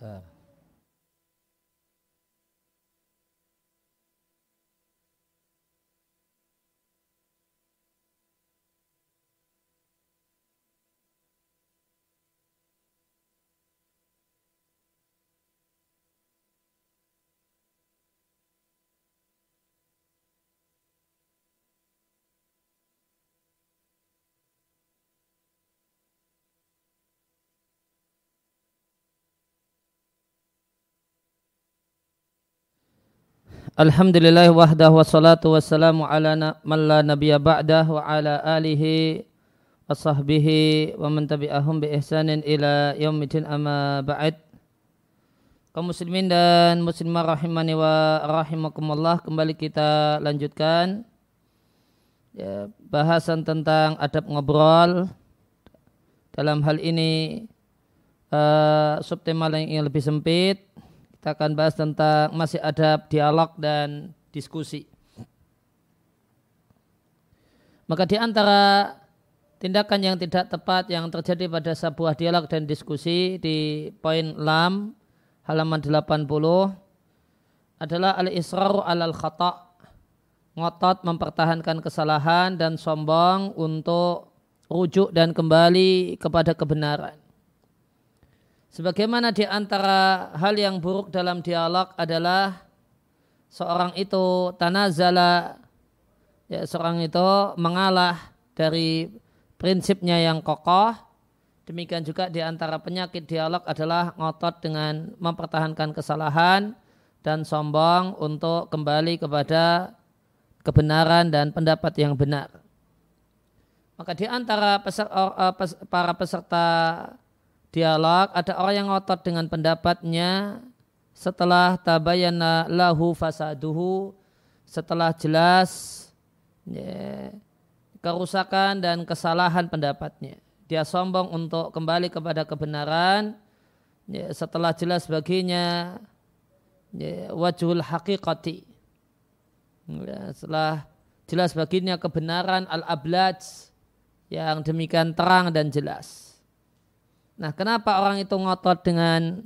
the Alhamdulillah wahdah wassalatu wassalamu ala man la nabiyya ba'dah wa ala alihi wa sahbihi wa man tabi'ahum bi ihsanin ila yaumidin amma ba'd. Kaum muslimin dan muslimah rahimani wa rahimakumullah kembali kita lanjutkan ya, bahasan tentang adab ngobrol. Dalam hal ini uh, subtema yang lebih sempit kita akan bahas tentang masih ada dialog dan diskusi. Maka di antara tindakan yang tidak tepat yang terjadi pada sebuah dialog dan diskusi di poin lam halaman 80 adalah al-israru alal khata' ngotot mempertahankan kesalahan dan sombong untuk rujuk dan kembali kepada kebenaran. Sebagaimana di antara hal yang buruk dalam dialog adalah seorang itu tanazala ya seorang itu mengalah dari prinsipnya yang kokoh. Demikian juga di antara penyakit dialog adalah ngotot dengan mempertahankan kesalahan dan sombong untuk kembali kepada kebenaran dan pendapat yang benar. Maka di antara eh, para peserta dialog, ada orang yang ngotot dengan pendapatnya setelah tabayana lahu fasaduhu, setelah jelas ya, kerusakan dan kesalahan pendapatnya. Dia sombong untuk kembali kepada kebenaran ya, setelah jelas baginya ya, wajhul haqiqati. Ya, setelah jelas baginya kebenaran al-ablaj yang demikian terang dan jelas. Nah, kenapa orang itu ngotot dengan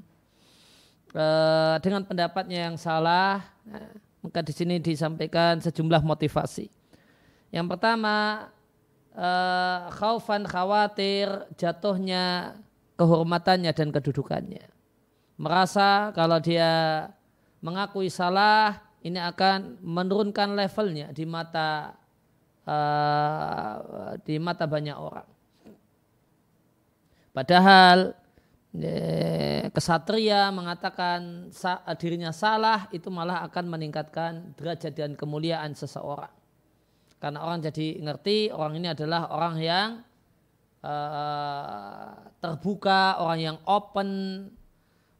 uh, dengan pendapatnya yang salah? Nah, maka di sini disampaikan sejumlah motivasi. Yang pertama, uh, khaufan khawatir jatuhnya kehormatannya dan kedudukannya. Merasa kalau dia mengakui salah, ini akan menurunkan levelnya di mata uh, di mata banyak orang. Padahal kesatria mengatakan dirinya salah itu malah akan meningkatkan derajat dan kemuliaan seseorang. Karena orang jadi ngerti orang ini adalah orang yang uh, terbuka, orang yang open,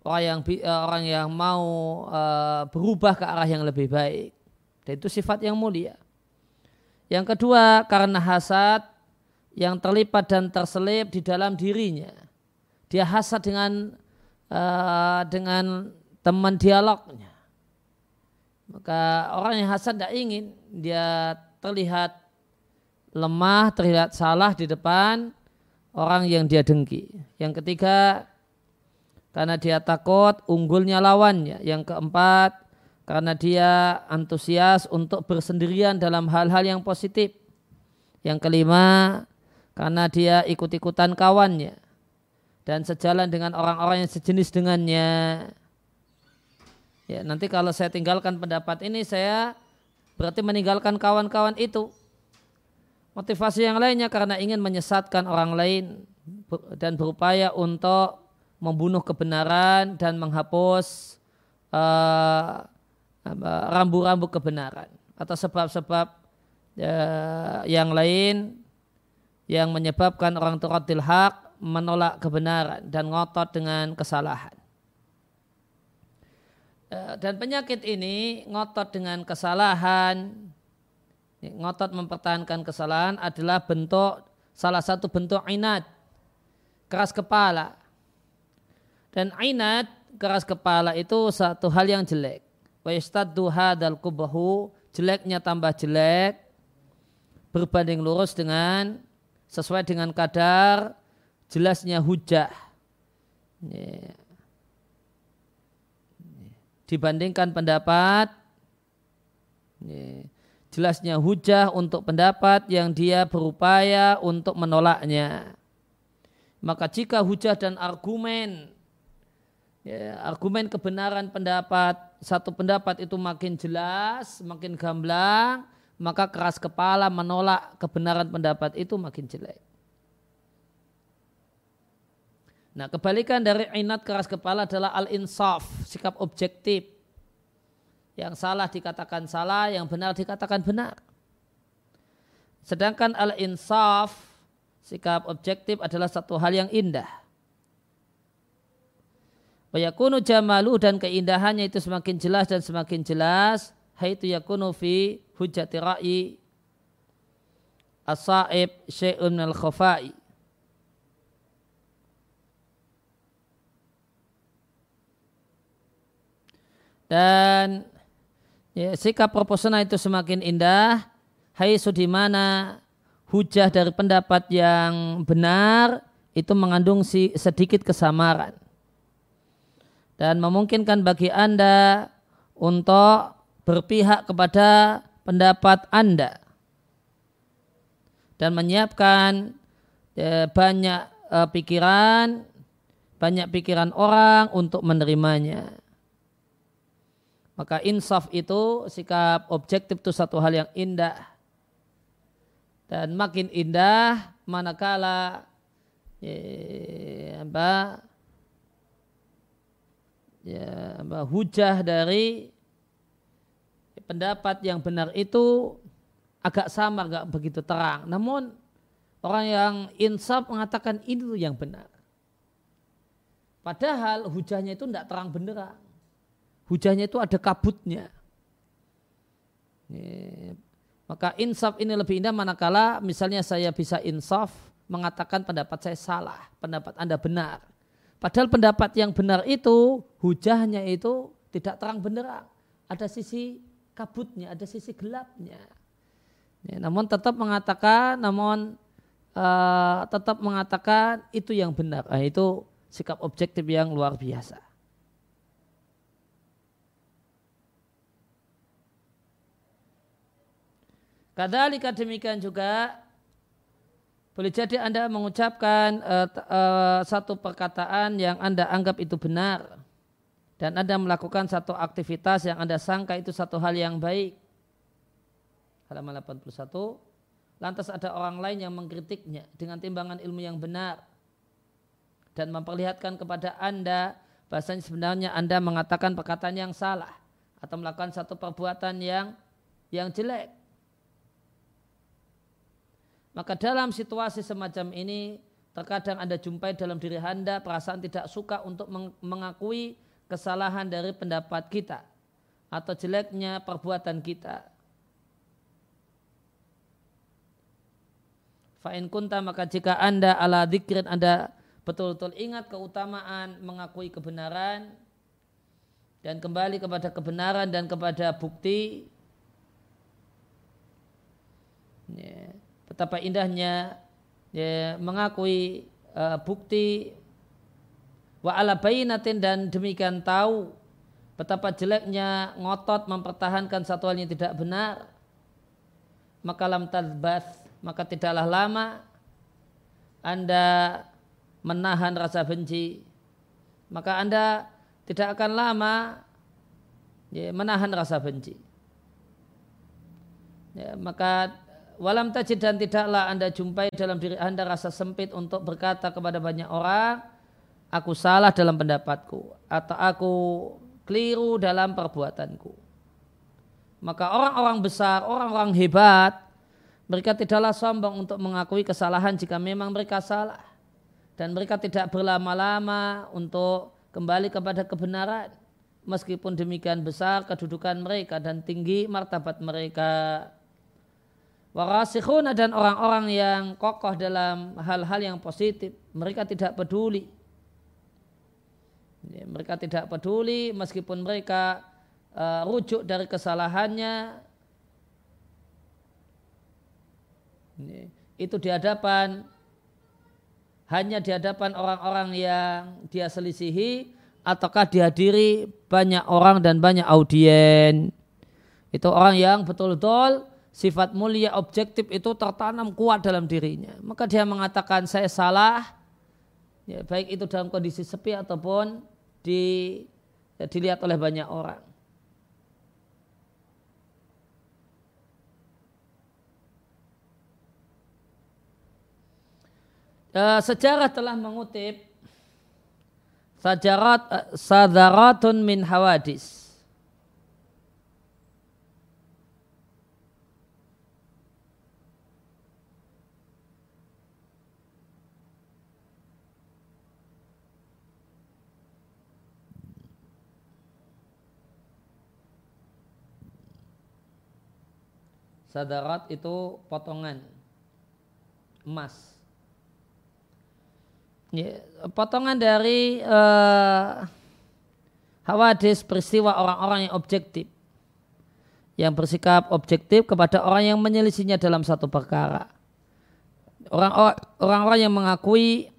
orang yang uh, orang yang mau uh, berubah ke arah yang lebih baik. Dan itu sifat yang mulia. Yang kedua karena hasad yang terlipat dan terselip di dalam dirinya. Dia hasad dengan uh, dengan teman dialognya. Maka orang yang hasad tidak ingin dia terlihat lemah, terlihat salah di depan orang yang dia dengki. Yang ketiga, karena dia takut unggulnya lawannya. Yang keempat, karena dia antusias untuk bersendirian dalam hal-hal yang positif. Yang kelima, karena dia ikut-ikutan kawannya dan sejalan dengan orang-orang yang sejenis dengannya. Ya, nanti kalau saya tinggalkan pendapat ini saya berarti meninggalkan kawan-kawan itu. Motivasi yang lainnya karena ingin menyesatkan orang lain dan berupaya untuk membunuh kebenaran dan menghapus uh, rambu-rambu kebenaran atau sebab-sebab uh, yang lain yang menyebabkan orang turadil hak menolak kebenaran dan ngotot dengan kesalahan. E, dan penyakit ini ngotot dengan kesalahan, ngotot mempertahankan kesalahan adalah bentuk salah satu bentuk inat, keras kepala. Dan inat, keras kepala itu satu hal yang jelek. Wa yastaddu hadal kubahu, jeleknya tambah jelek, berbanding lurus dengan sesuai dengan kadar jelasnya hujah. dibandingkan pendapat jelasnya hujah untuk pendapat yang dia berupaya untuk menolaknya. Maka jika hujah dan argumen argumen kebenaran pendapat satu pendapat itu makin jelas, makin gamblang, maka keras kepala menolak kebenaran pendapat itu makin jelek. Nah, kebalikan dari inat keras kepala adalah al-insaf, sikap objektif. Yang salah dikatakan salah, yang benar dikatakan benar. Sedangkan al-insaf, sikap objektif adalah satu hal yang indah. Wayakunu jamalu dan keindahannya itu semakin jelas dan semakin jelas. Haitu yakunu fi hujjati ra'i asaib syai'un al khafai. Dan ya, sikap proporsional itu semakin indah. Hai sudimana hujah dari pendapat yang benar itu mengandung si, sedikit kesamaran dan memungkinkan bagi Anda untuk berpihak kepada pendapat Anda dan menyiapkan ya, banyak uh, pikiran, banyak pikiran orang untuk menerimanya. Maka insaf itu sikap objektif itu satu hal yang indah. Dan makin indah manakala ya, apa, ya, hujah dari pendapat yang benar itu agak samar, agak begitu terang. Namun orang yang insaf mengatakan itu yang benar. Padahal hujahnya itu tidak terang benderang. Hujahnya itu ada kabutnya. Ya, maka insaf ini lebih indah manakala misalnya saya bisa insaf mengatakan pendapat saya salah, pendapat Anda benar. Padahal pendapat yang benar itu hujahnya itu tidak terang benderang. Ada sisi kabutnya, ada sisi gelapnya. Ya, namun tetap mengatakan, namun uh, tetap mengatakan itu yang benar. Nah, itu sikap objektif yang luar biasa. Kadalika demikian juga boleh jadi Anda mengucapkan uh, uh, satu perkataan yang Anda anggap itu benar. Dan Anda melakukan satu aktivitas yang Anda sangka itu satu hal yang baik. Halaman 81. Lantas ada orang lain yang mengkritiknya dengan timbangan ilmu yang benar. Dan memperlihatkan kepada Anda bahasanya sebenarnya Anda mengatakan perkataan yang salah. Atau melakukan satu perbuatan yang yang jelek maka dalam situasi semacam ini terkadang Anda jumpai dalam diri Anda perasaan tidak suka untuk mengakui kesalahan dari pendapat kita atau jeleknya perbuatan kita. Fa'in kunta maka jika Anda ala dikrin Anda betul-betul ingat keutamaan mengakui kebenaran dan kembali kepada kebenaran dan kepada bukti. Yeah betapa indahnya ya, mengakui uh, bukti wa ala bayinatin dan demikian tahu betapa jeleknya ngotot mempertahankan satu hal yang tidak benar. Maka lam tadbath maka tidaklah lama anda menahan rasa benci. Maka anda tidak akan lama ya, menahan rasa benci. Ya, maka Walam tajid dan tidaklah anda jumpai dalam diri anda rasa sempit untuk berkata kepada banyak orang, aku salah dalam pendapatku atau aku keliru dalam perbuatanku. Maka orang-orang besar, orang-orang hebat, mereka tidaklah sombong untuk mengakui kesalahan jika memang mereka salah. Dan mereka tidak berlama-lama untuk kembali kepada kebenaran. Meskipun demikian besar kedudukan mereka dan tinggi martabat mereka. Warasikhuna dan orang-orang yang kokoh dalam hal-hal yang positif. Mereka tidak peduli. Ya, mereka tidak peduli meskipun mereka uh, rujuk dari kesalahannya. Ya, itu di hadapan hanya di hadapan orang-orang yang dia selisihi ataukah dihadiri banyak orang dan banyak audien. Itu orang yang betul-betul sifat mulia objektif itu tertanam kuat dalam dirinya. Maka dia mengatakan saya salah, ya, baik itu dalam kondisi sepi ataupun di, ya, dilihat oleh banyak orang. Uh, sejarah telah mengutip sajarat uh, sadaratun min hawadis Sadarat itu potongan emas. Ya, potongan dari uh, hawadis peristiwa orang-orang yang objektif. Yang bersikap objektif kepada orang yang menyelisinya dalam satu perkara. Orang-orang yang mengakui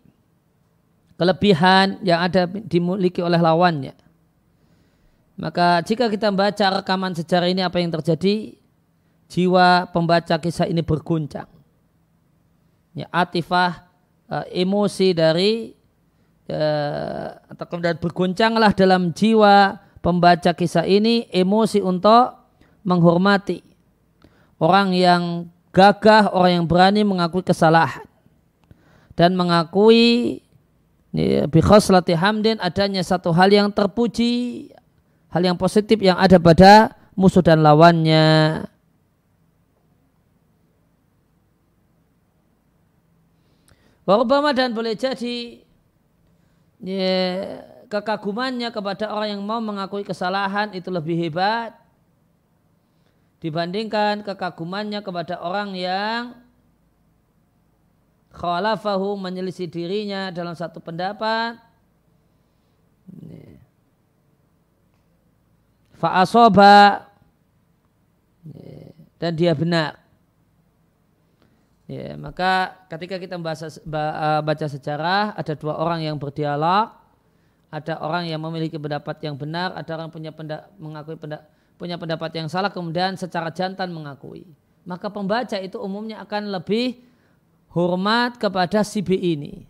kelebihan yang ada dimiliki oleh lawannya. Maka jika kita membaca rekaman sejarah ini apa yang terjadi, jiwa pembaca kisah ini berguncang. Ya, atifah, uh, emosi dari uh, atau kemudian berguncanglah dalam jiwa pembaca kisah ini emosi untuk menghormati orang yang gagah, orang yang berani mengakui kesalahan dan mengakui ya, bikhoslati hamdin adanya satu hal yang terpuji, hal yang positif yang ada pada musuh dan lawannya. Warbama dan boleh jadi ya, kekagumannya kepada orang yang mau mengakui kesalahan itu lebih hebat dibandingkan kekagumannya kepada orang yang khalafahu menyelisih dirinya dalam satu pendapat. Fa'asoba dan dia benar Ya, maka ketika kita membaca, eh, baca sejarah ada dua orang yang berdialog, ada orang yang memiliki pendapat yang benar, ada orang punya pendak, mengakui pendak, punya pendapat yang salah kemudian secara jantan mengakui. Maka pembaca itu umumnya akan lebih hormat kepada si B ini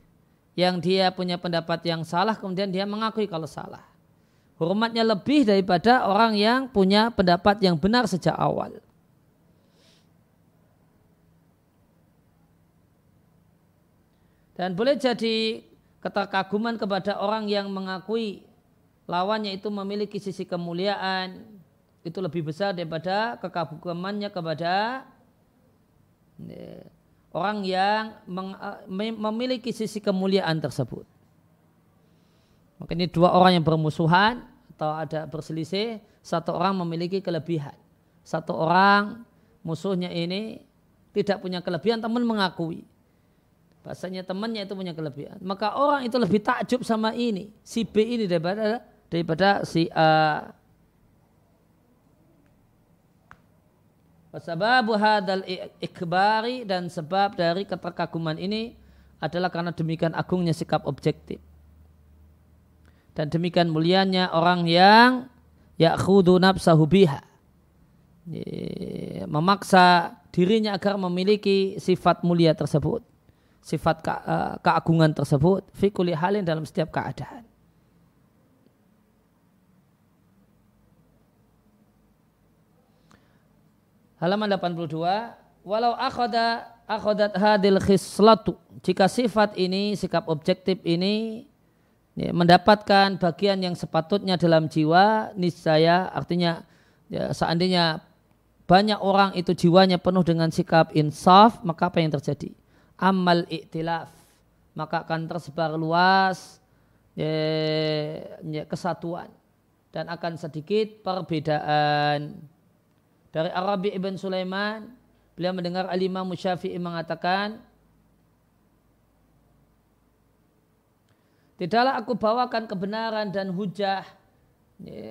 yang dia punya pendapat yang salah kemudian dia mengakui kalau salah. Hormatnya lebih daripada orang yang punya pendapat yang benar sejak awal. Dan boleh jadi keterkaguman kepada orang yang mengakui lawannya itu memiliki sisi kemuliaan itu lebih besar daripada kekagumannya kepada ya, orang yang memiliki sisi kemuliaan tersebut. Maka ini dua orang yang bermusuhan atau ada berselisih, satu orang memiliki kelebihan. Satu orang musuhnya ini tidak punya kelebihan, teman mengakui. Bahasanya temannya itu punya kelebihan. Maka orang itu lebih takjub sama ini. Si B ini daripada daripada si A. Wasababu hadal ikbari dan sebab dari keterkaguman ini adalah karena demikian agungnya sikap objektif. Dan demikian mulianya orang yang ya'khudu nafsahu biha. Memaksa dirinya agar memiliki sifat mulia tersebut sifat ke, uh, keagungan tersebut fikuli halin dalam setiap keadaan. Halaman 82, walau akhoda akhodat hadil khislatu, jika sifat ini, sikap objektif ini ya, mendapatkan bagian yang sepatutnya dalam jiwa, niscaya artinya ya, seandainya banyak orang itu jiwanya penuh dengan sikap insaf, maka apa yang terjadi? Amal iktilaf maka akan tersebar luas kesatuan. Dan akan sedikit perbedaan. Dari Arabi Ibn Sulaiman beliau mendengar Alimah Musyafi'i mengatakan Tidaklah aku bawakan kebenaran dan hujah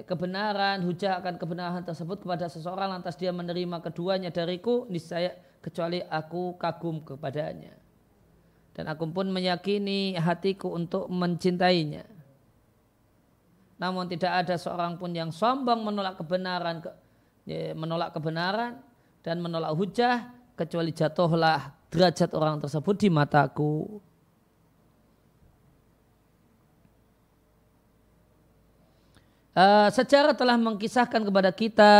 kebenaran, hujah akan kebenaran tersebut kepada seseorang lantas dia menerima keduanya dariku niscaya kecuali aku kagum kepadanya. Dan aku pun meyakini hatiku untuk mencintainya. namun tidak ada seorang pun yang sombong menolak kebenaran ya, menolak kebenaran dan menolak hujah kecuali jatuhlah derajat orang tersebut di mataku. Uh, sejarah telah mengkisahkan kepada kita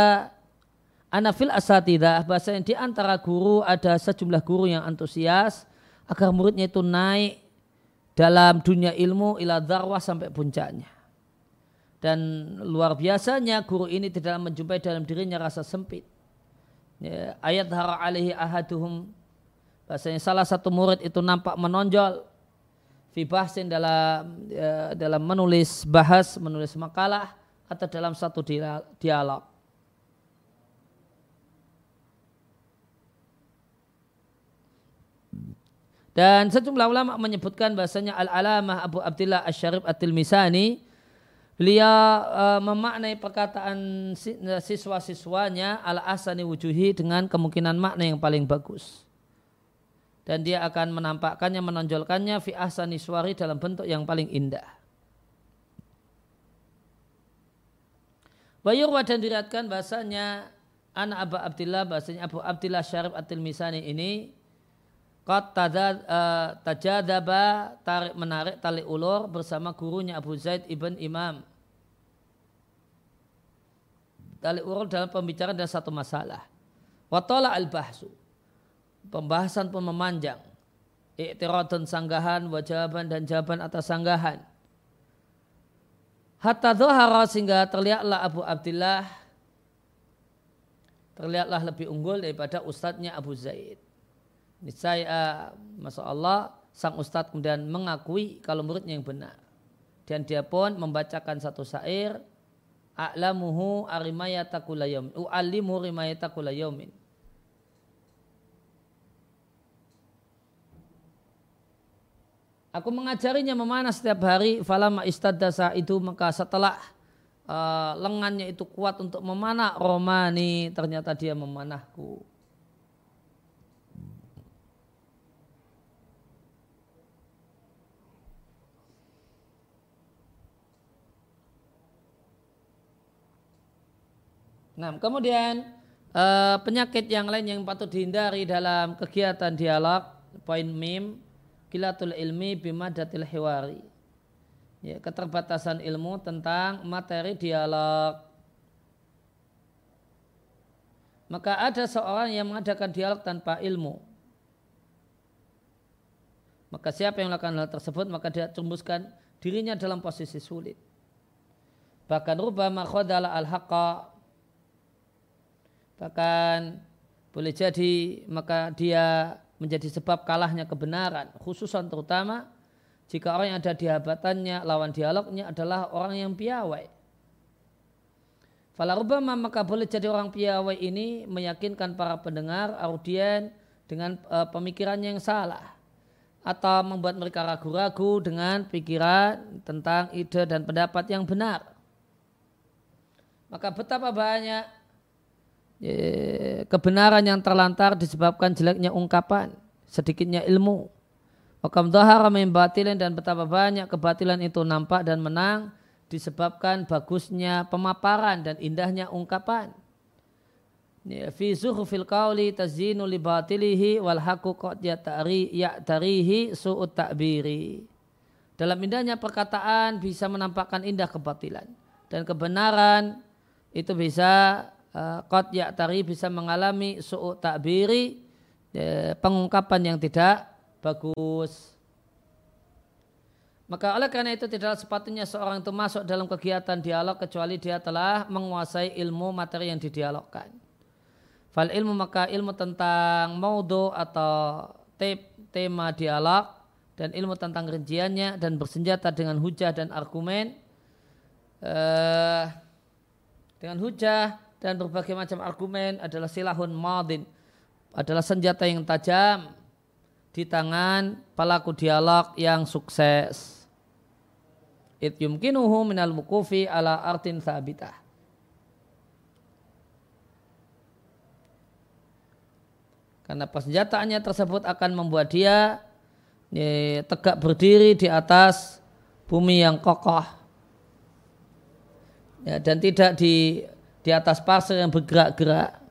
anafil asatidah bahasanya di antara guru ada sejumlah guru yang antusias agar muridnya itu naik dalam dunia ilmu ila darwah sampai puncaknya. Dan luar biasanya guru ini tidak menjumpai dalam dirinya rasa sempit. Ya, ayat hara alaihi ahaduhum bahasanya salah satu murid itu nampak menonjol fi bahsin dalam ya, dalam menulis bahas, menulis makalah atau dalam satu dialog. Dan sejumlah ulama menyebutkan bahasanya Al-Alamah Abu Abdullah Asy-Syarif At-Tilmisani beliau uh, memaknai perkataan siswa-siswanya ala asani wujuhi dengan kemungkinan makna yang paling bagus. Dan dia akan menampakkannya, menonjolkannya fi ahsani suari dalam bentuk yang paling indah. Bayurwa dan diriatkan bahasanya anak Abu Abdillah bahasanya Abu Abdillah Syarif At-Tilmisani ini Qad eh, tajadaba tarik menarik tali ulur bersama gurunya Abu Zaid ibn Imam. Tali ulur dalam pembicaraan dan satu masalah. Watola al-bahsu. Pembahasan pun memanjang. Iktiradun sanggahan, wajaban dan jawaban atas sanggahan. Hatta dhuhara sehingga terlihatlah Abu Abdullah terlihatlah lebih unggul daripada ustadznya Abu Zaid. Ini saya, Masya Allah, sang ustadz kemudian mengakui kalau muridnya yang benar. Dan dia pun membacakan satu syair, A'lamuhu arimayata kulayomin, u'alimu rimayata kulayomin. Aku mengajarinya memanah setiap hari. Falama istadasa itu maka setelah uh, lengannya itu kuat untuk memanah Romani ternyata dia memanahku. Nah, kemudian uh, penyakit yang lain yang patut dihindari dalam kegiatan dialog, poin mim, kilatul ilmi bimadatil hiwari. Ya, keterbatasan ilmu tentang materi dialog. Maka ada seorang yang mengadakan dialog tanpa ilmu. Maka siapa yang melakukan hal tersebut maka dia cumbuskan dirinya dalam posisi sulit. Bahkan rubama khodala al-haqqa bahkan boleh jadi maka dia menjadi sebab kalahnya kebenaran, khususan terutama jika orang yang ada di habatannya, lawan dialognya adalah orang yang piawai. Falarubama maka boleh jadi orang piawai ini meyakinkan para pendengar, audien dengan uh, pemikirannya yang salah. Atau membuat mereka ragu-ragu dengan pikiran tentang ide dan pendapat yang benar. Maka betapa banyak kebenaran yang terlantar disebabkan jeleknya ungkapan, sedikitnya ilmu. Wakam dahara membatilin dan betapa banyak kebatilan itu nampak dan menang disebabkan bagusnya pemaparan dan indahnya ungkapan. Fi zuhufil qawli tazinu li batilihi wal haqu qad ya'tarihi su'ut ta'biri. Dalam indahnya perkataan bisa menampakkan indah kebatilan dan kebenaran itu bisa Eh, qad ya'tari bisa mengalami su'u takbiri ya, pengungkapan yang tidak bagus. Maka oleh karena itu tidak sepatutnya seorang itu masuk dalam kegiatan dialog kecuali dia telah menguasai ilmu materi yang didialogkan. Fal ilmu maka ilmu tentang maudu atau tema dialog dan ilmu tentang rinciannya dan bersenjata dengan hujah dan argumen uh, dengan hujah dan berbagai macam argumen adalah silahun madin adalah senjata yang tajam di tangan pelaku dialog yang sukses. It yumkinuhu minal mukufi ala artin sabitah. Karena persenjataannya tersebut akan membuat dia ya, tegak berdiri di atas bumi yang kokoh ya, dan tidak di di atas pasir yang bergerak-gerak.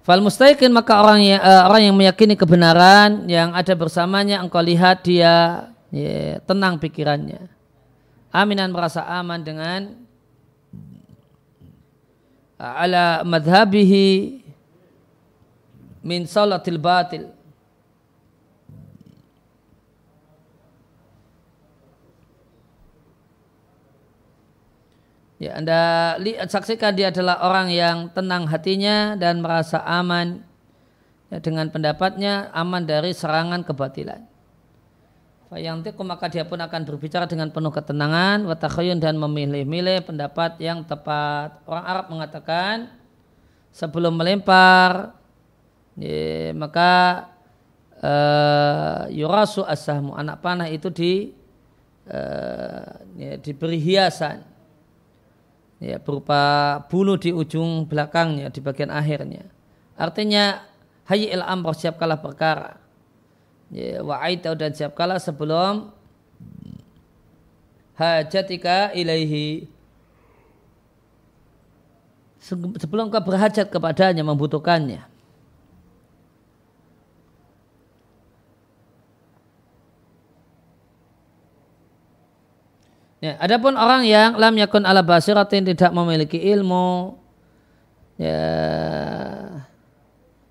Fal mustaiqin maka orang yang, uh, orang yang meyakini kebenaran yang ada bersamanya engkau lihat dia ya, tenang pikirannya. Aminan merasa aman dengan uh, ala madhabihi min salatil batil Ya, Anda lihat saksikan dia adalah orang yang tenang hatinya dan merasa aman ya, dengan pendapatnya, aman dari serangan kebatilan. Fayantiku maka dia pun akan berbicara dengan penuh ketenangan, watakhayun dan memilih-milih pendapat yang tepat. Orang Arab mengatakan sebelum melempar ya, maka uh, yurasu asahmu anak panah itu di uh, ya, diberi hiasan ya berupa bulu di ujung belakangnya di bagian akhirnya. Artinya hayy il amr siapkalah perkara. Ya, wa dan siapkalah sebelum hajatika ilaihi sebelum kau berhajat kepadanya membutuhkannya. Ya, adapun orang yang lam yakun ala basiratin tidak memiliki ilmu ya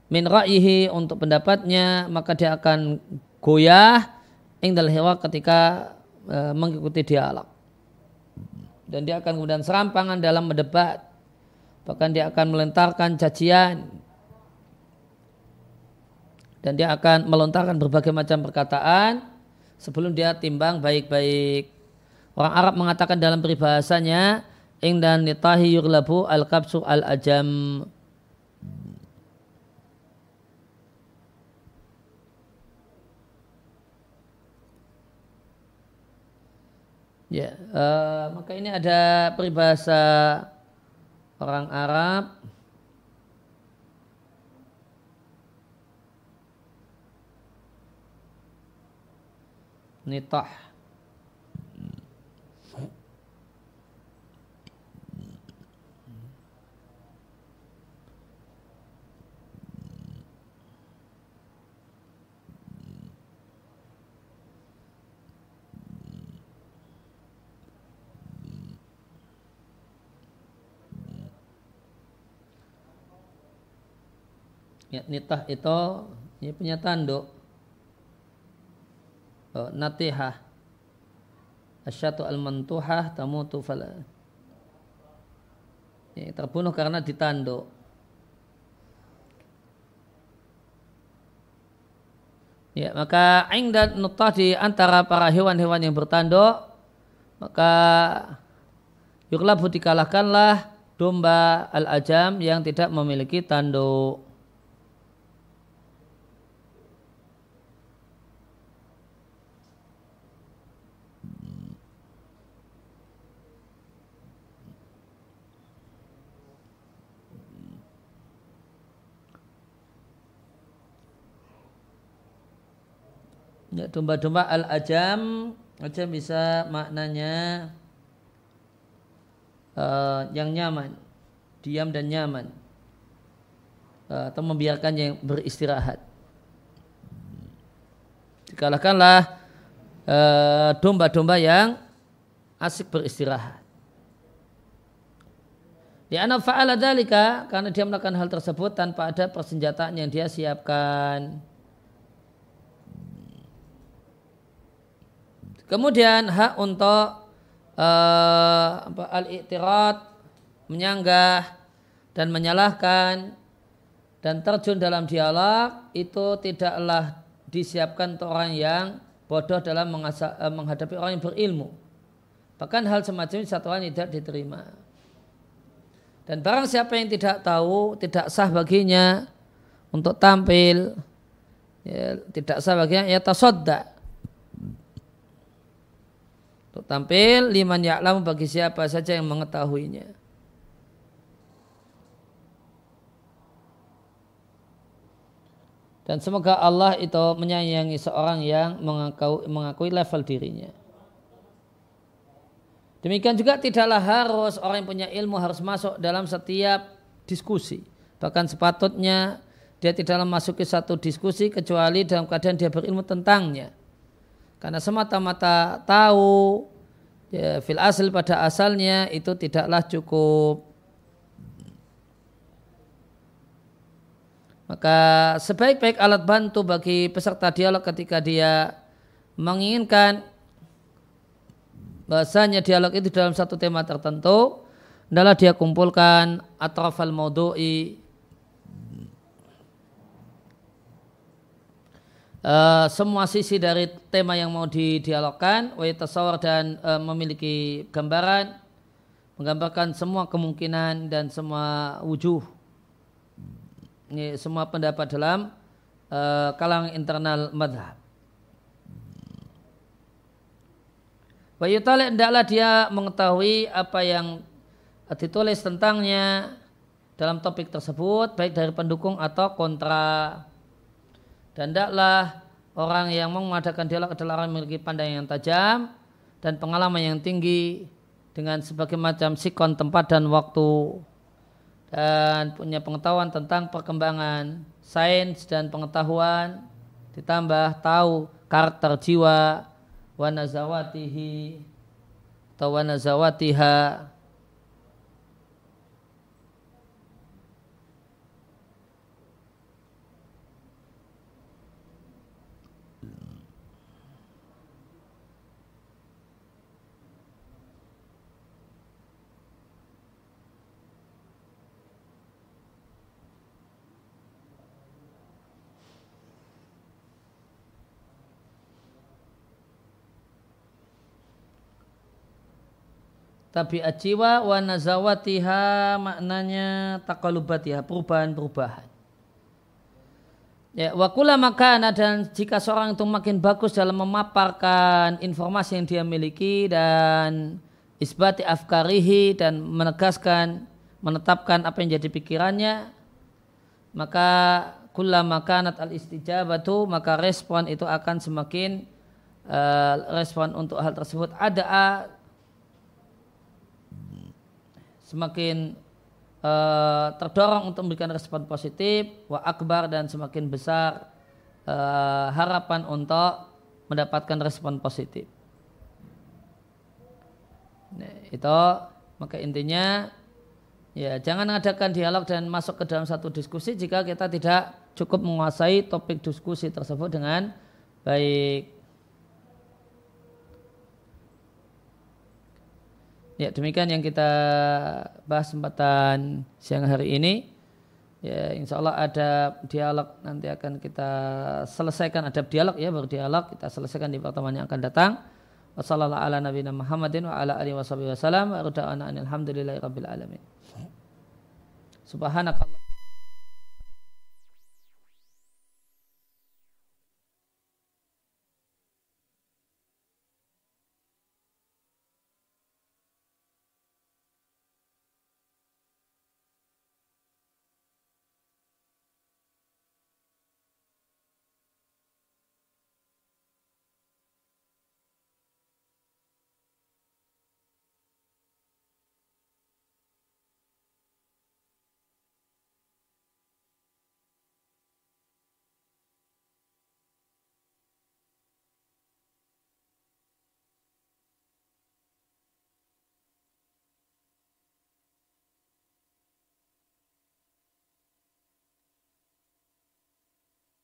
min ra'yihi untuk pendapatnya maka dia akan goyah ingdal hewa ketika e, mengikuti dialog. Dan dia akan kemudian serampangan dalam mendebat bahkan dia akan melentarkan cacian. Dan dia akan melontarkan berbagai macam perkataan sebelum dia timbang baik-baik Orang Arab mengatakan dalam peribahasanya dan nitahi yurlabu al-kabsu al-ajam. Ya, uh, maka ini ada peribahasa orang Arab nitah nitah itu ini punya tanduk. Oh, natihah. Asyatu al-mantuhah tamutu fala. Ya, terbunuh karena ditanduk. Ya, maka aing dan nutah di antara para hewan-hewan yang bertanduk maka yuklabu dikalahkanlah domba al-ajam yang tidak memiliki tanduk. Ya, domba-domba al-ajam ajam bisa maknanya uh, yang nyaman, diam dan nyaman. Uh, atau membiarkannya beristirahat. Dikalahkanlah uh, domba-domba yang asik beristirahat. Di anak fa'ala dalika karena dia melakukan hal tersebut tanpa ada persenjataan yang dia siapkan. Kemudian hak untuk uh, al-i'tirad menyanggah dan menyalahkan dan terjun dalam dialog itu tidaklah disiapkan untuk orang yang bodoh dalam uh, menghadapi orang yang berilmu. Bahkan hal semacam ini satu orang tidak diterima. Dan barang siapa yang tidak tahu, tidak sah baginya untuk tampil, ya, tidak sah baginya, ya tasodda untuk tampil liman ya'lamu bagi siapa saja yang mengetahuinya. Dan semoga Allah itu menyayangi seorang yang mengakui, mengakui level dirinya. Demikian juga tidaklah harus orang yang punya ilmu harus masuk dalam setiap diskusi. Bahkan sepatutnya dia tidak memasuki satu diskusi kecuali dalam keadaan dia berilmu tentangnya. Karena semata-mata tahu ya, fil asal pada asalnya itu tidaklah cukup. Maka sebaik-baik alat bantu bagi peserta dialog ketika dia menginginkan bahasanya dialog itu dalam satu tema tertentu adalah dia kumpulkan atrafal maudu'i uh, semua sisi dari tema yang mau didialogkan tasawur dan uh, memiliki gambaran menggambarkan semua kemungkinan dan semua wujuh ini semua pendapat dalam uh, kalangan internal madhab Wa yutali hendaklah dia mengetahui apa yang ditulis tentangnya dalam topik tersebut baik dari pendukung atau kontra. Dan hendaklah orang yang mengadakan dialog adalah orang yang memiliki pandangan yang tajam dan pengalaman yang tinggi dengan sebagai macam sikon tempat dan waktu. Dan punya pengetahuan tentang perkembangan sains dan pengetahuan ditambah tahu karakter jiwa wa nazawatihi atau wa tabiat jiwa wa nazawatiha maknanya takalubatiha perubahan-perubahan. Ya, wa makana dan jika seorang itu makin bagus dalam memaparkan informasi yang dia miliki dan isbati afkarihi dan menegaskan menetapkan apa yang jadi pikirannya maka kula makanat al istijabatu maka respon itu akan semakin uh, respon untuk hal tersebut ada semakin uh, terdorong untuk memberikan respon positif wa akbar dan semakin besar uh, harapan untuk mendapatkan respon positif. Nah, itu maka intinya ya jangan mengadakan dialog dan masuk ke dalam satu diskusi jika kita tidak cukup menguasai topik diskusi tersebut dengan baik. Ya demikian yang kita bahas kesempatan siang hari ini. Ya insya Allah ada dialog nanti akan kita selesaikan ada dialog ya baru dialog kita selesaikan di pertemuan yang akan datang. Wassalamualaikum ala nabiyina Muhammadin wa ala alihi wasallam wa alhamdulillahi rabbil alamin. Subhanakallah